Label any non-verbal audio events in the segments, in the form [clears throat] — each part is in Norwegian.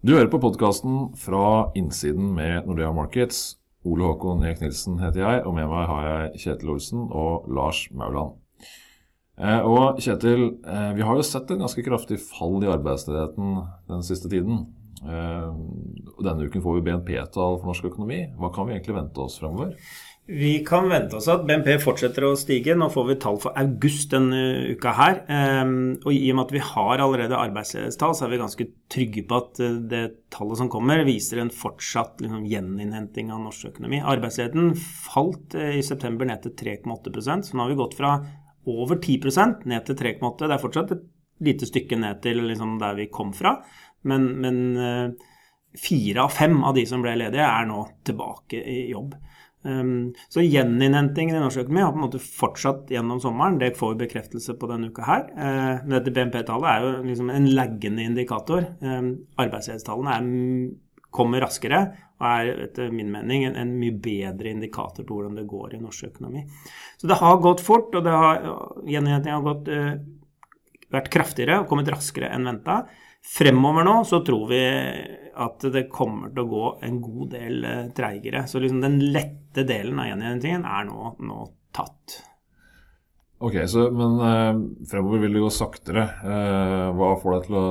Du hører på podkasten fra innsiden med Nordea Markets. Ole Håkon Eek Nilsen heter jeg, og med meg har jeg Kjetil Olsen og Lars Mauland. Eh, og Kjetil, eh, vi har jo sett et ganske kraftig fall i arbeidsledigheten den siste tiden. Eh, denne uken får vi BNP-tall for norsk økonomi. Hva kan vi egentlig vente oss fremover? Vi kan vente oss at BNP fortsetter å stige. Nå får vi tall for august denne uka her. Ehm, og i og med at vi har allerede arbeidsledighetstall, så er vi ganske trygge på at eh, det tallet som kommer, viser en fortsatt liksom, gjeninnhenting av norsk økonomi. Arbeidsledigheten falt eh, i september ned til 3,8% så nå har vi gått fra over 10% ned til 3,8 Det er fortsatt et lite stykke ned til liksom, der vi kom fra, men, men eh, fire av fem av de som ble ledige, er nå tilbake i jobb. Um, så gjeninnhentingen i norsk økonomi har på en måte fortsatt gjennom sommeren. Det får vi bekreftelse på denne uka her. Uh, dette BNP-tallet er jo liksom en laggende indikator. Um, Arbeidsledighetstallene kommer raskere og er etter min mening en, en, mye bedre indikator på hvordan det går i norsk økonomi. Så det har gått fort, og gjeninnhentingen har gått, uh, vært kraftigere og kommet raskere enn venta. Fremover nå så tror vi at det kommer til å gå en god del eh, treigere. Så liksom den lette delen av gjengjentingen er nå, nå tatt. Ok, så, Men eh, fremover vil det gå saktere. Eh, hva får deg til å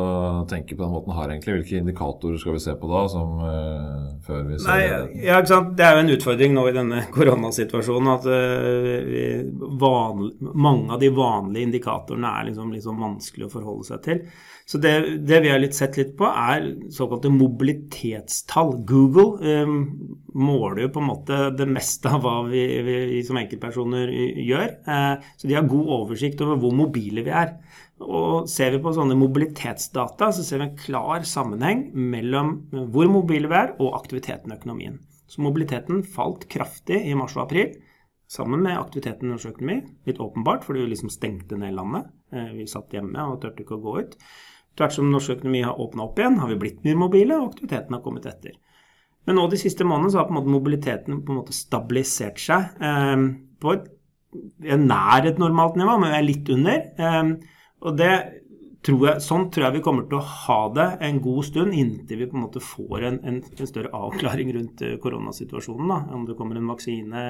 tenke på den måten her, egentlig? Hvilke indikatorer skal vi se på da? som eh, før vi ser Nei, ja, ikke sant? Det er jo en utfordring nå i denne [laughs] koronasituasjonen at eh, vanlig, mange av de vanlige indikatorene er liksom, liksom vanskelig å forholde seg til. Så det, det, vi har litt sett litt på, er såkalte mobilitetstall. Google eh, måler jo på en måte det meste av hva vi, vi som enkeltpersoner gjør. Eh, så de har god oversikt over hvor mobile vi er. Og ser vi på sånne mobilitetsdata, så ser vi en klar sammenheng mellom hvor mobile vi er og aktiviteten i økonomien. Så mobiliteten falt kraftig i mars og april. Sammen med aktiviteten i norsk økonomi. Litt åpenbart, fordi vi liksom stengte ned landet. Eh, vi satt hjemme og turte ikke å gå ut. Tvert som norsk økonomi har åpna opp igjen, har vi blitt mer mobile, og aktiviteten har kommet etter. Men nå de siste månedene så har på en måte mobiliteten på en måte stabilisert seg eh, på et, nær et normalt nivå, men vi er litt under. Eh, og det tror jeg, sånn tror jeg vi kommer til å ha det en god stund inntil vi på en måte får en, en, en større avklaring rundt eh, koronasituasjonen. Da. Om det kommer en vaksine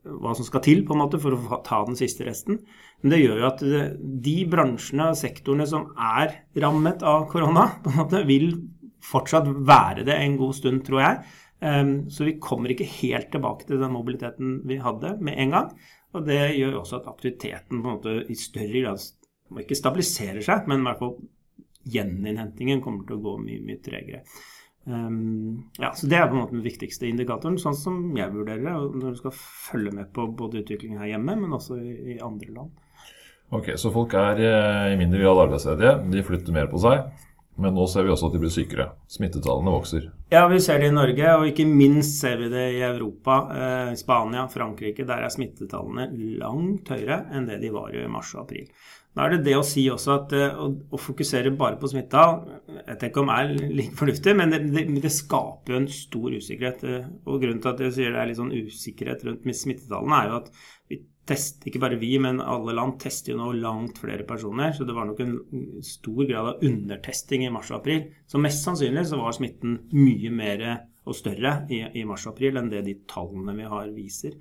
hva som skal til på en måte for å ta den siste resten. Men det gjør jo at de bransjene og sektorene som er rammet av korona, på en måte vil fortsatt være det en god stund, tror jeg. Ehm, så vi kommer ikke helt tilbake til den mobiliteten vi hadde med en gang. Og det gjør også at aktiviteten på en måte i større grad ikke stabiliserer seg, men i hvert fall gjeninnhentingen kommer til å gå mye, mye tregere. Um, ja, så Det er på en måte den viktigste indikatoren, sånn som jeg vurderer det. Når du skal følge med på både utviklingen her hjemme, men også i, i andre land. Ok, Så folk er eh, i mindre grad arbeidsledige. De flytter mer på seg. Men nå ser vi også at de blir sykere. Smittetallene vokser. Ja, vi ser det i Norge, og ikke minst ser vi det i Europa. Eh, Spania, Frankrike. Der er smittetallene langt høyere enn det de var i mars og april. Da er det det å si også at uh, å, fokusere bare på smittetall Jeg ikke om er like fornuftig, men det, det, det, skaper jo en stor usikkerhet. Uh, og grunnen til at jeg sier det er litt sånn usikkerhet rundt smittetallene, er jo at vi tester, ikke bare vi, men alle land tester jo nå langt flere personer. Så det var nok en stor grad av undertesting i mars og april. Så mest sannsynlig så var smitten mye mer og større i, i mars og april enn det de tallene vi har, viser.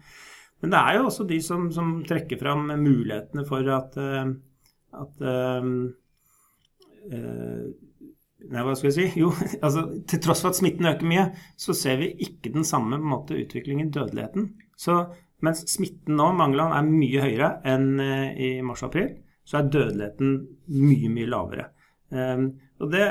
Men det er jo også de som, som trekker fram mulighetene for at uh, at um, uh, Nei, hva skal jeg si? Jo, [laughs] altså, til tross for at smitten øker mye, så ser vi ikke den samme måte, utviklingen i dødeligheten. Så mens smitten nå land er mye høyere enn uh, i mars-april, så er dødeligheten mye, mye lavere. Um, og det,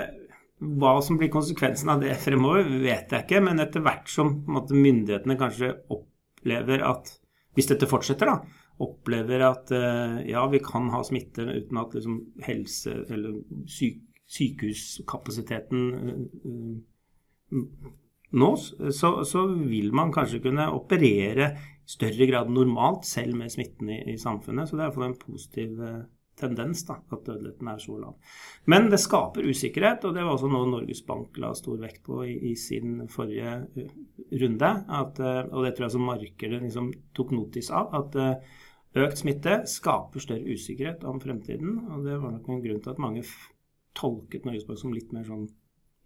Hva som blir konsekvensen av det fremover, vet jeg ikke. Men etter hvert som måte, myndighetene kanskje opplever at hvis dette fortsetter, da, opplever at eh, ja, vi kan ha smitte uten at liksom, helse- eller syk, sykehuskapasiteten nås, så, så, vil man kanskje kunne operere i større grad normalt selv med smitten i, i samfunnet. Så det er iallfall en positiv uh, tendens da, at dødeligheten er så lav. Men det skaper usikkerhet, og det var også noe Norges Bank la stor vekt på i, i sin forrige runde. At, og det tror jeg som markedet liksom tok notis av. at Økt smitte skaper større usikkerhet om fremtiden, og det var nok en grunn til at mange tolket Norges Bank som litt mer sånn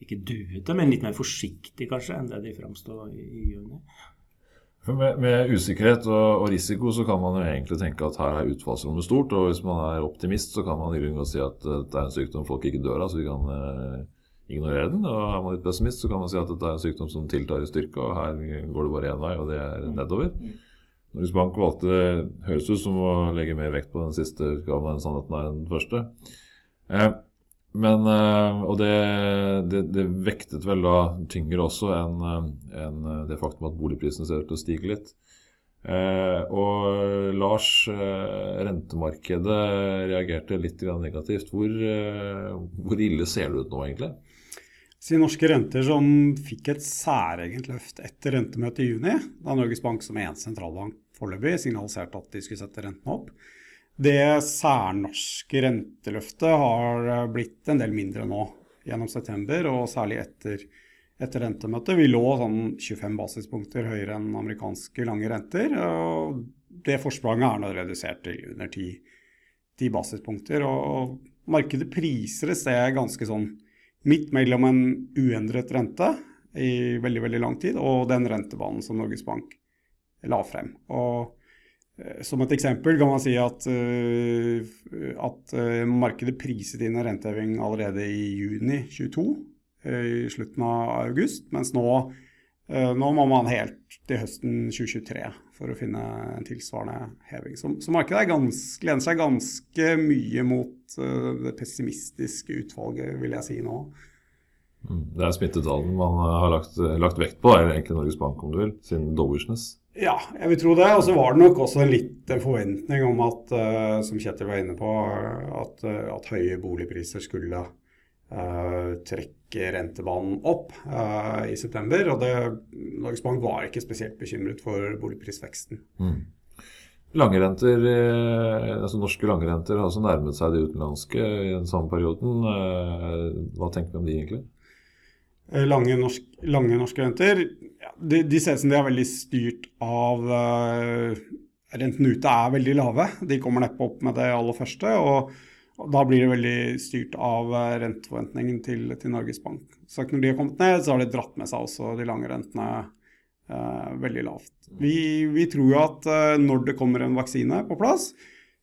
ikke duete, men litt mer forsiktig kanskje enn det de framsto i, i juni. Med, med, usikkerhet og, og, risiko så kan man jo egentlig tenke at her er utfallsrommet stort. Og hvis man er optimist, så kan man i grunnen si at uh, det er en sykdom folk ikke dør av, så vi kan eh, ignorere den. Og er man litt pessimist, så kan man si at det er en sykdom som tiltar i styrke, og her går det bare én vei, og det er nedover. Norges Bank valgte, høres ut som å legge mer vekt på den siste utgaven enn sannheten er den første. Uh, men, eh, og det, det, det, vektet vel da tyngre også enn en eh, det faktum at boligprisene ser ut til å stige litt. Eh, og Lars, eh, rentemarkedet reagerte litt negativt. Hvor, eh, hvor, ille ser det ut nå, egentlig? Si norske renter som fikk et særegent løft etter rentemøtet i juni, da Norges Bank som eneste sentralbank foreløpig signaliserte at de skulle sette rentene opp. Det særnorske renteløftet har eh, blitt en del mindre nå gjennom september, og særlig etter, etter rentemøtet. Vi lå sånn 25 basispunkter høyere enn amerikanske lange renter. og Det forspranget er nå redusert til under 10, 10 basispunkter. og Markedet priser et sted ganske sånn midt mellom en uendret rente i veldig veldig lang tid og den rentebanen som Norges Bank la frem. Og som et eksempel kan man si at, eh, at eh, markedet priset inn en renteheving allerede i juni 22, i slutten av august. Mens nå, nå, må man helt til høsten 2023 for å finne en tilsvarende heving. Så, så markedet ganske, lener seg ganske mye mot det pessimistiske utvalget, vil jeg si nå. Mm, det er smittetallene man har lagt, lagt vekt på, eller egentlig Norges Bank, om du vil, sin dovishness. Ja, jeg vil tro det. Og så var det nok også litt en forventning om at, uh, som Kjetil var inne på, at, uh, at høye boligpriser skulle uh, trekke rentebanen opp i september. Og det, Norges Bank var ikke spesielt bekymret for boligprisveksten. Mm. Langrenter, altså Norske langrenter har altså nærmet seg de utenlandske i den samme perioden. Hva tenker du om de egentlig? Lange, norsk, lange norske renter de, de, ut som de er veldig styrt av uh, Rentene ute er veldig lave. De kommer neppe opp med det aller første. og, Da blir det veldig styrt av uh, renteforventningen til, til, Norges Bank. Så når de har kommet ned, så har de dratt med seg også de lange rentene uh, veldig lavt. Vi, vi, tror jo at når det kommer en vaksine på plass,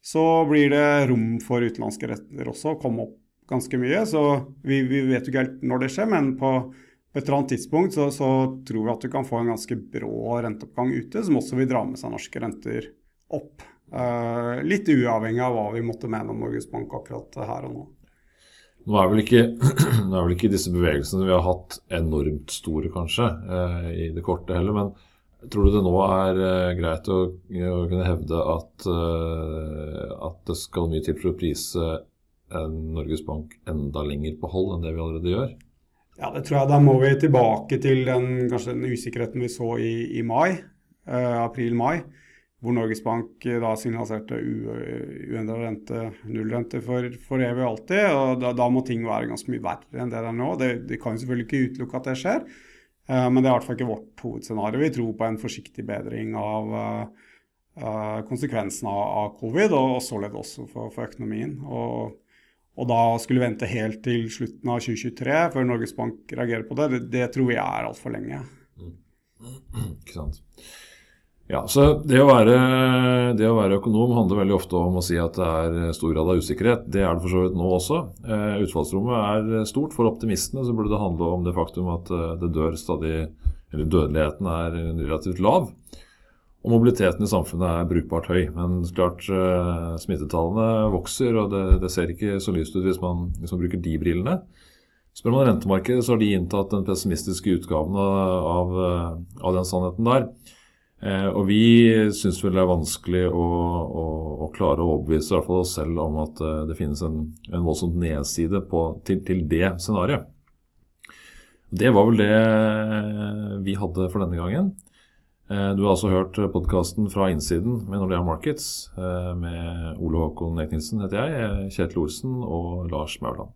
så blir det rom for utenlandske retter også å komme opp ganske mye. Så vi, vi vet jo ikke helt når det skjer, men på på et eller annet tidspunkt så, så, tror vi at du kan få en ganske brå renteoppgang ute, som også vil dra med seg norske renter opp. Uh, litt uavhengig av hva vi måtte mene om Norges Bank akkurat her og nå. Nå er, vel ikke, [clears throat] er vel ikke disse bevegelsene vi har hatt enormt store, kanskje, uh, i det korte heller. Men tror du det nå er uh, greit å, å, kunne hevde at, at det skal mye til for å prise Norges Bank enda lenger på hold enn det vi allerede gjør? Ja, det tror jeg. Da må vi tilbake til den, kanskje den usikkerheten vi så i, i mai, eh, april-mai, hvor Norges Bank eh, da signaliserte uendra rente, nullrente for, for evig og alltid. og da, da, må ting være ganske mye verre enn det det er nå. Det, det kan selvfølgelig ikke utelukke at det skjer, eh, men det er i hvert fall ikke vårt hovedscenario. Vi tror på en forsiktig bedring av eh, konsekvensene av, av, covid, og, og således også for, for økonomien. og og da skulle vente helt til slutten av 2023 før Norges Bank reagerer på det, det, det tror jeg er altfor lenge. Ikke sant. Ja, så det å, være, det å, være, økonom handler veldig ofte om å si at det er stor grad av usikkerhet. Det er det for så vidt nå også. Eh, utfallsrommet er stort. For optimistene så burde det handle om det faktum at eh, det dør stadig Eller dødeligheten er relativt lav. Og mobiliteten i samfunnet er brukbart høy. Men klart uh, smittetallene vokser, og det, det, ser ikke så lyst ut hvis man, hvis man, bruker de brillene. Spør man rentemarkedet, så har de inntatt den pessimistiske utgaven av, av den sannheten der. Eh, og vi syns vel det er vanskelig å, å, å klare å overbevise hvert fall oss selv om at uh, det finnes en, en voldsomt nedside på, til, til det scenarioet. Det var vel det vi hadde for denne gangen. Eh, du har altså hørt podkasten Fra innsiden med Nordea Markets eh, med Ole Håkon Eik heter jeg, Kjetil Olsen og Lars Mauland.